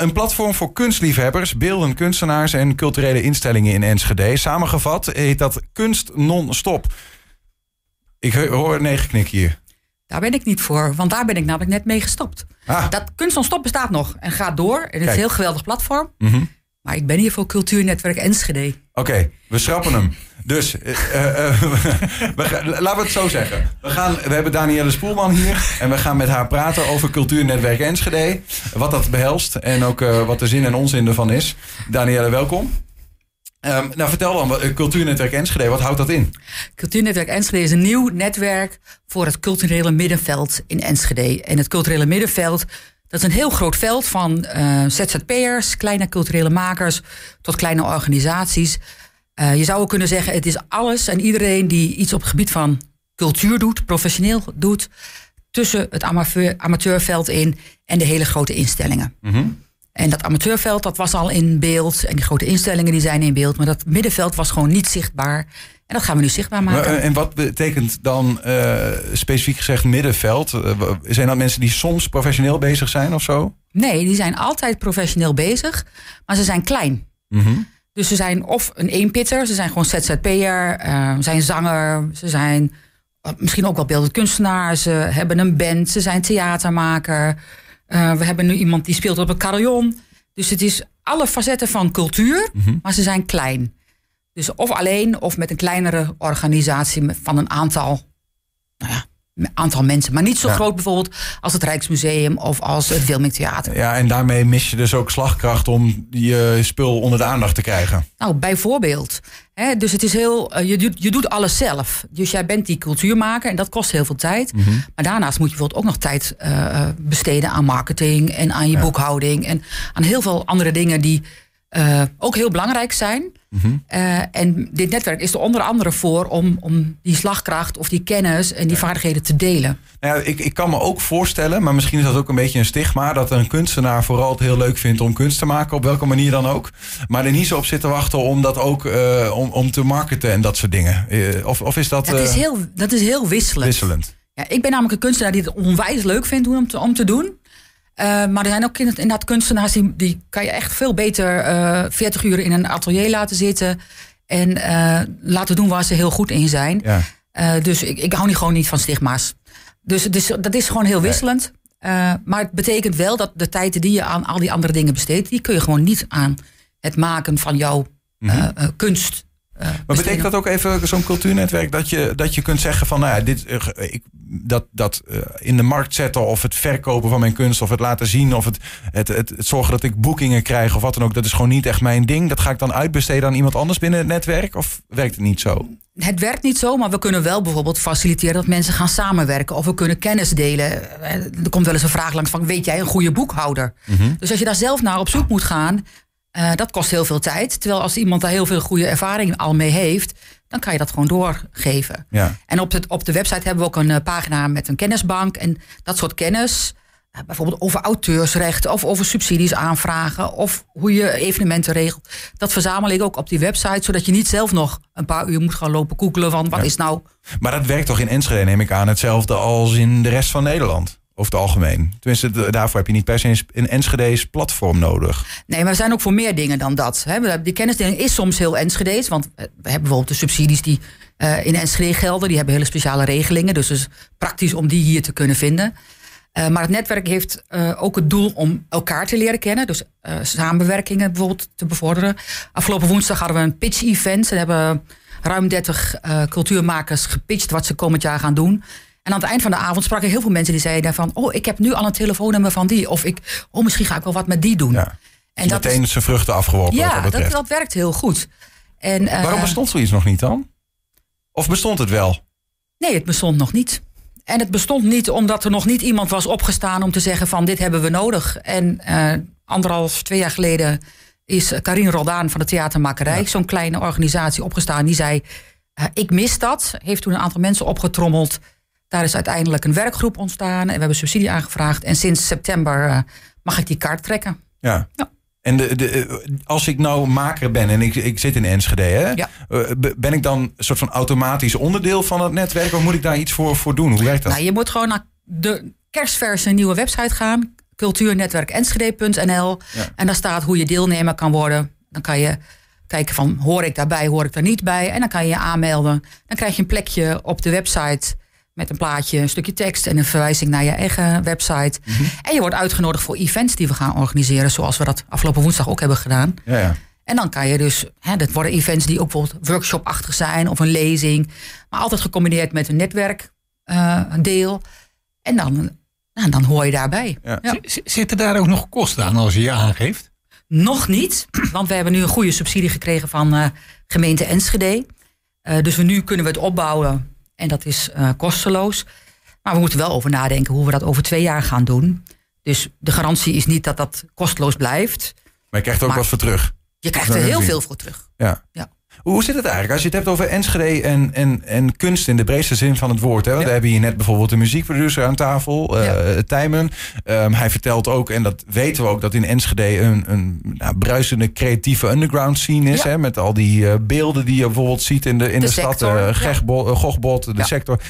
Een platform voor kunstliefhebbers, beeldend kunstenaars en culturele instellingen in Enschede. Samengevat heet dat Kunst Non-Stop. Ik hoor nee geknik hier. Daar ben ik niet voor, want daar ben ik namelijk net mee gestopt. Ah. Dat Kunst Non-Stop bestaat nog en gaat door. En het is een heel geweldig platform. Mhm. Maar ik ben hier voor Cultuurnetwerk Enschede. Oké, we schrappen hem. Dus eh, eh, eh, laten we het zo zeggen. We, gaan, we hebben Danielle Spoelman hier. En we gaan met haar praten over Cultuurnetwerk Enschede. Wat dat behelst en ook wat de zin en onzin ervan is. Danielle, welkom. Ehm, nou, vertel dan, Cultuurnetwerk Enschede, wat houdt dat in? Cultuurnetwerk Enschede is een nieuw netwerk voor het culturele middenveld in Enschede. En het culturele middenveld, dat is een heel groot veld van eh, ZZP'ers, kleine culturele makers tot kleine organisaties. Eh, je zou ook kunnen zeggen, het is alles en iedereen die iets op het gebied van cultuur doet, professioneel doet, tussen het amateur, amateurveld in en de hele grote instellingen. En dat amateurveld, dat was al in beeld. En die grote instellingen die zijn in beeld. Maar dat middenveld was gewoon niet zichtbaar. En dat gaan we nu zichtbaar maken. Maar, eh, En wat betekent dan eh, specifiek gezegd middenveld? Eh, Zijn dat mensen die soms professioneel bezig zijn of zo? Nee, die zijn altijd professioneel bezig. Maar ze zijn klein. Mhm. Dus ze zijn of een eenpitter. Ze zijn gewoon ZZP'er. ze zijn zanger. Ze zijn misschien ook wel beeldend kunstenaar. Ze hebben een band. Ze zijn theatermaker. Eh, we hebben nu iemand die speelt op een carillon. Dus het is alle facetten van cultuur. Maar ze zijn klein. Dus of alleen of met een kleinere organisatie van een aantal, aantal mensen. Maar niet zo Ja. groot bijvoorbeeld als het Rijksmuseum of als het Wilming Theater. Ja, en daarmee mis je dus ook slagkracht om je spul onder de aandacht te krijgen. Nou, bijvoorbeeld. Hè, dus het is heel, eh, je, doet, je doet alles zelf. Dus jij bent die cultuurmaker en dat kost heel veel tijd. Maar daarnaast moet je bijvoorbeeld ook nog tijd eh, besteden aan marketing en aan je boekhouding en aan heel veel andere dingen die eh, ook heel belangrijk zijn. Eh, en dit netwerk is er onder andere voor om, om die slagkracht of die kennis en die vaardigheden te delen. Nou ja, ik, ik kan me ook voorstellen, maar misschien is dat ook een beetje een stigma, dat een kunstenaar vooral het heel leuk vindt om kunst te maken, op welke manier dan ook. Maar er niet zo op zit te wachten om dat ook eh, om, om te marketen en dat soort dingen. Of, of is dat, Dat is heel, dat is heel wisselend. wisselend? Ja, ik ben namelijk een kunstenaar die het onwijs leuk vindt om te, om te doen. Eh, maar er zijn ook in- inderdaad kunstenaars die, die kan je echt veel beter eh 40 uur in een atelier laten zitten. En eh, laten doen waar ze heel goed in zijn. Ja. Eh, dus ik, ik hou niet gewoon niet van stigma's. Dus, dus dat is gewoon heel wisselend. Eh, maar het betekent wel dat de tijd die je aan al die andere dingen besteedt, die kun je gewoon niet aan het maken van jouw eh, eh, kunst. Maar betekent dat ook even zo'n cultuurnetwerk dat je, dat je kunt zeggen van nou ja, dit, eh, ik, dat, dat eh, in de markt zetten of het verkopen van mijn kunst of het laten zien of het, het, het, het zorgen dat ik boekingen krijg of wat dan ook, dat is gewoon niet echt mijn ding. Dat ga ik dan uitbesteden aan iemand anders binnen het netwerk of werkt het niet zo? Het werkt niet zo, maar we kunnen wel bijvoorbeeld faciliteren dat mensen gaan samenwerken. Of we kunnen kennis delen. Eh, Er komt wel eens een vraag langs van, weet jij een goede boekhouder? Dus als je daar zelf naar op zoek moet gaan, eh, dat kost heel veel tijd. Terwijl als iemand daar heel veel goede ervaring al mee heeft, dan kan je dat gewoon doorgeven. Ja. En op de, op de website hebben we ook een eh, pagina met een kennisbank. En dat soort kennis, eh, bijvoorbeeld over auteursrechten of over subsidies aanvragen of hoe je evenementen regelt. Dat verzamel ik ook op die website, zodat je niet zelf nog een paar uur moet gaan lopen koekelen van wat is nou. Maar dat werkt toch in Enschede, neem ik aan, hetzelfde als in de rest van Nederland? Over het algemeen. Tenminste, daarvoor heb je niet per se een Enschede's platform nodig. Nee, maar we zijn ook voor meer dingen dan dat. Die kennisdeling is soms heel Enschede's, want eh, we hebben bijvoorbeeld de subsidies die eh, in Enschede gelden. Die hebben hele speciale regelingen, dus het is praktisch om die hier te kunnen vinden. Eh, maar het netwerk heeft ook het doel om elkaar te leren kennen. Dus samenwerkingen bijvoorbeeld te bevorderen. Afgelopen woensdag hadden we een pitch-event. Er hebben ruim 30 eh, cultuurmakers gepitcht wat ze komend jaar gaan doen. En aan het eind van de avond spraken heel veel mensen die zeiden van... oh, ik heb nu al een telefoonnummer van die. Of ik, oh, misschien ga ik wel wat met die doen. Ja. En dat Meteen is, zijn vruchten afgeworpen ja, dat dat, dat werkt heel goed. En, eh, Waarom bestond zoiets nog niet dan? Of bestond het wel? Nee, het bestond nog niet. En het bestond niet omdat er nog niet iemand was opgestaan om te zeggen van dit hebben we nodig. En eh, anderhalf, twee jaar geleden is Karin Roldaan van de Theatermakerij, zo'n kleine organisatie, opgestaan. Die zei, eh, ik mis dat. Heeft toen een aantal mensen opgetrommeld. Daar is uiteindelijk een werkgroep ontstaan. En we hebben subsidie aangevraagd. En sinds september eh, mag ik die kaart trekken. Ja. Ja. En de, de, eh, als ik nou maker ben en ik, ik zit in Enschede, hè, Ja. eh, ben ik dan een soort van automatisch onderdeel van het netwerk? Of moet ik daar iets voor, voor doen? Hoe werkt dat? Nou, je moet gewoon naar de kerstverse nieuwe website gaan. cultuurnetwerkenschede.nl. Ja. En daar staat hoe je deelnemer kan worden. Dan kan je kijken van hoor ik daarbij, hoor ik daar niet bij. En dan kan je je aanmelden. Dan krijg je een plekje op de website met een plaatje, een stukje tekst en een verwijzing naar je eigen website. En je wordt uitgenodigd voor events die we gaan organiseren, zoals we dat afgelopen woensdag ook hebben gedaan. Ja, ja. En dan kan je dus, hè, dat worden events die ook bijvoorbeeld workshopachtig zijn of een lezing, maar altijd gecombineerd met een netwerkdeel. en dan, nou, dan hoor je daarbij. Ja. Zitten daar ook nog kosten aan als je je aangeeft? Nog niet, want we hebben nu een goede subsidie gekregen van eh, gemeente Enschede. Eh, dus we nu kunnen we het opbouwen en dat is eh, kosteloos. Maar we moeten wel over nadenken hoe we dat over twee jaar gaan doen. Dus de garantie is niet dat dat kosteloos blijft. Maar je krijgt er ook wat voor terug. Je krijgt er heel veel voor terug. Ja. Ja. Hoe zit het eigenlijk als je het hebt over Enschede en, en, en kunst in de breedste zin van het woord? Hè? Want Ja. we hebben hier net bijvoorbeeld een muziekproducer aan tafel, Ja. Tijmen. Ehm, hij vertelt ook, en dat weten we ook, dat in Enschede een, een nou, bruisende creatieve underground scene is. Ja. Hè? Met al die eh, beelden die je bijvoorbeeld ziet in de, in de, De stad. sector, eh, Gochbot, de sector.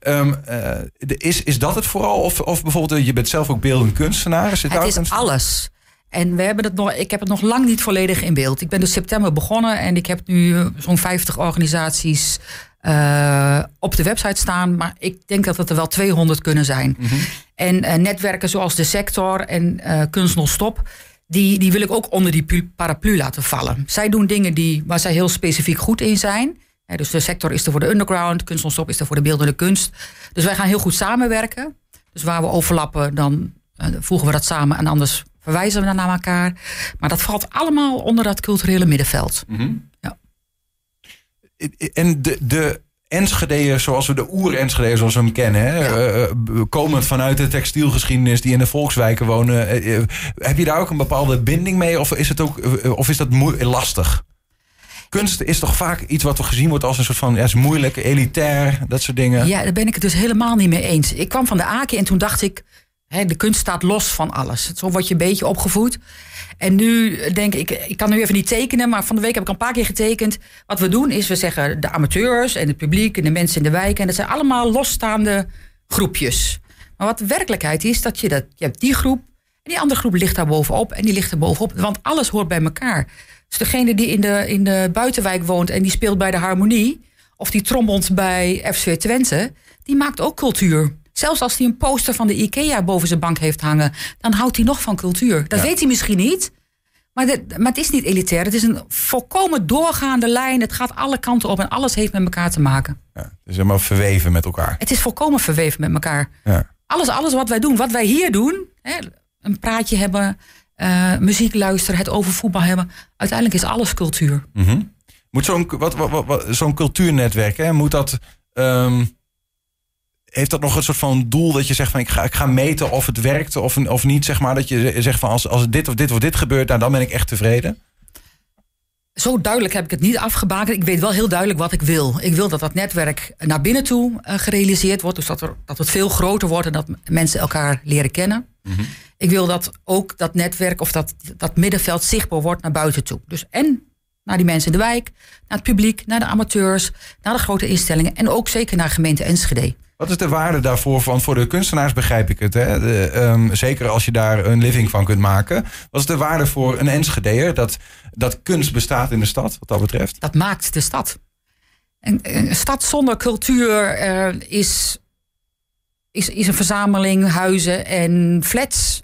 Ehm, eh, de- is, is dat het vooral? Of, of bijvoorbeeld, je bent zelf ook beeldend kunstenaar. Daar Het een- is alles. En we hebben het nog, ik heb het nog lang niet volledig in beeld. Ik ben dus september begonnen en ik heb nu zo'n 50 organisaties eh, op de website staan. Maar ik denk dat het er wel 200 kunnen zijn. En eh, netwerken zoals de sector en eh Kunst Non Stop, die, die wil ik ook onder die paraplu laten vallen. Zij doen dingen die, waar zij heel specifiek goed in zijn. Dus de sector is er voor de underground, Kunst Non Stop is er voor de beeldende kunst. Dus wij gaan heel goed samenwerken. Dus waar we overlappen, dan voegen we dat samen en anders verwijzen we dan naar elkaar. Maar dat valt allemaal onder dat culturele middenveld. Ja. En de, de Enschede'ers zoals we de oer-Enschede'ers zoals we hem kennen, hè, Ja. eh, eh, komend vanuit de textielgeschiedenis die in de volkswijken wonen, eh, heb je daar ook een bepaalde binding mee of is, het ook, of is dat lastig? Kunst is toch vaak iets wat gezien wordt als een soort van ja, is moeilijk, elitair, dat soort dingen. Ja, daar ben ik het dus helemaal niet mee eens. Ik kwam van de Aken en toen dacht ik, de kunst staat los van alles. Zo word je een beetje opgevoed. En nu denk ik, ik kan nu even niet tekenen, maar van de week heb ik een paar keer getekend. Wat we doen is, we zeggen de amateurs en het publiek en de mensen in de wijk. En dat zijn allemaal losstaande groepjes. Maar wat de werkelijkheid is, dat je dat, je hebt die groep en die andere groep ligt daar bovenop en die ligt er bovenop. Want alles hoort bij elkaar. Dus degene die in de, in de buitenwijk woont en die speelt bij de harmonie, of die trommelt bij FC Twente, die maakt ook cultuur. Zelfs als hij een poster van de IKEA boven zijn bank heeft hangen, dan houdt hij nog van cultuur. Dat Ja. weet hij misschien niet. Maar, maar het is niet elitair. Het is een volkomen doorgaande lijn. Het gaat alle kanten op en alles heeft met elkaar te maken. Ja, het is helemaal verweven met elkaar. Het is volkomen verweven met elkaar. Ja. Alles, alles wat wij doen, wat wij hier doen, hè, een praatje hebben, eh, muziek luisteren, het over voetbal hebben. Uiteindelijk is alles cultuur. Mhm. Moet zo'n wat, wat, wat, wat- zo'n cultuurnetwerk, hè, moet dat. ehm, heeft dat nog een soort van doel dat je zegt van ik ga, ik ga meten of het werkt of, of niet, zeg maar. Dat je zegt van als, als dit of dit of dit gebeurt, nou, dan ben ik echt tevreden. Zo duidelijk heb ik het niet afgebakend. Ik weet wel heel duidelijk wat ik wil. Ik wil dat dat netwerk naar binnen toe eh, gerealiseerd wordt. Dus dat, er, dat het veel groter wordt en dat mensen elkaar leren kennen. Ik wil dat ook dat netwerk of dat, dat middenveld zichtbaar wordt naar buiten toe. Dus en naar die mensen in de wijk, naar het publiek, naar de amateurs, naar de grote instellingen en ook zeker naar gemeente Enschede. Wat is de waarde daarvoor? Want voor de kunstenaars begrijp ik het. Hè? Ehm, zeker als je daar een living van kunt maken. Wat is de waarde voor een Enschedeer dat, dat kunst bestaat in de stad, wat dat betreft? Dat maakt de stad. Een, een stad zonder cultuur eh, is, is, is een verzameling huizen en flats.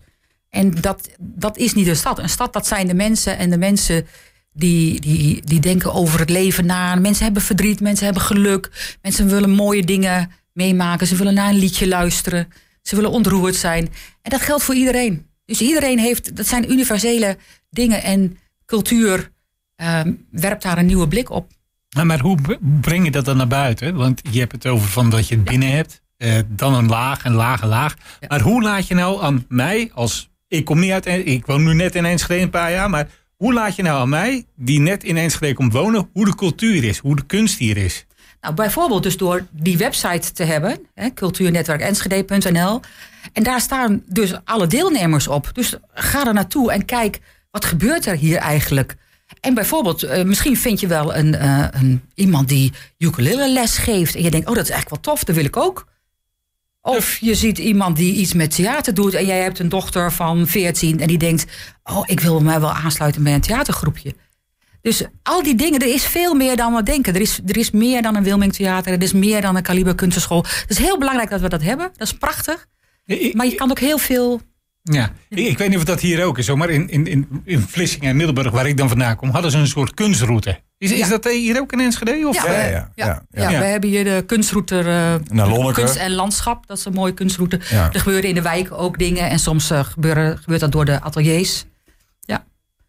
En dat, dat is niet een stad. Een stad, dat zijn de mensen. En de mensen die, die, die denken over het leven na. Mensen hebben verdriet, mensen hebben geluk. Mensen willen mooie dingen meemaken. Ze willen naar een liedje luisteren. Ze willen ontroerd zijn. En dat geldt voor iedereen. Dus iedereen heeft, dat zijn universele dingen. En cultuur ehm, werpt daar een nieuwe blik op. Maar, hoe breng je dat dan naar buiten? Want je hebt het over van dat je het binnen hebt. eh, dan een laag, een laag, een laag. Ja. Maar hoe laat je nou aan mij, als ik kom niet uit, ik woon nu net in Enschede een paar jaar, maar hoe laat je nou aan mij, die net in Enschede komt wonen, hoe de cultuur is, hoe de kunst hier is? Nou, bijvoorbeeld dus door die website te hebben, hè, cultuurnetwerkenschede.nl. En daar staan dus alle deelnemers op. Dus ga er naartoe en kijk, wat gebeurt er hier eigenlijk? En bijvoorbeeld, eh, misschien vind je wel een, eh, een, iemand die ukulele les geeft. En je denkt, oh, dat is eigenlijk wel tof, dat wil ik ook. Of je ziet iemand die iets met theater doet en jij hebt een dochter van 14 en die denkt: Oh, ik wil mij wel aansluiten bij een theatergroepje. Dus al die dingen, er is veel meer dan we denken. Er is, er is meer dan een Wilming Theater, er is meer dan een Kaliber Kunstenschool. Het is heel belangrijk dat we dat hebben, dat is prachtig. Ik- Maar je kan ook heel veel. Ja, ik, weet niet of dat hier ook is, maar in, in, in, in Vlissingen en Middelburg, waar ik dan vandaan kom, hadden ze een soort kunstroute. Is, is Ja. dat hier ook in Enschede? Of? Ja, Ja, we, ja, ja, ja, ja, ja. we hebben hier de kunstroute eh, Naar Lonneke. Kunst en Landschap. Dat is een mooie kunstroute. Ja. Er gebeuren in de wijk ook dingen en soms eh, gebeuren, gebeurt dat door de ateliers.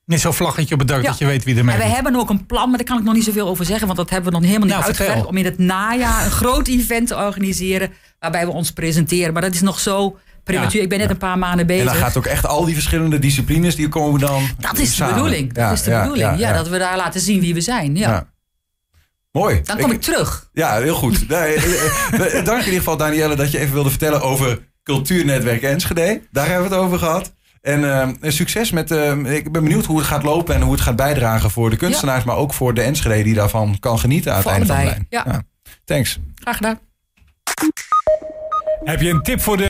Net zo'n vlaggetje op het dak Ja. dat je weet wie ermee En we hebben ook een plan, maar daar kan ik nog niet zoveel over zeggen, want dat hebben we nog helemaal niet Nou, uitgewerkt. Om in het najaar een groot event te organiseren waarbij we ons presenteren. Maar dat is nog zo prematuur. Ja. Ik ben net een paar maanden En bezig. dan gaat ook echt al die verschillende disciplines die komen dan. dat is de bedoeling. Dat Ja, is de ja, bedoeling. Ja, ja. dat we daar laten zien wie we zijn. Ja. Ja. Mooi. Dan kom ik, terug. Ja, heel goed. Nee, eh, eh, Dank in ieder geval, Danielle, dat je even wilde vertellen over Cultuurnetwerk Enschede. Daar hebben we het over gehad. En eh, succes met. eh, ik ben benieuwd hoe het gaat lopen en hoe het gaat bijdragen voor de kunstenaars, maar ook voor de Enschede die daarvan kan genieten aan het einde van de lijn. ja. Thanks. Graag gedaan. Heb je een tip voor de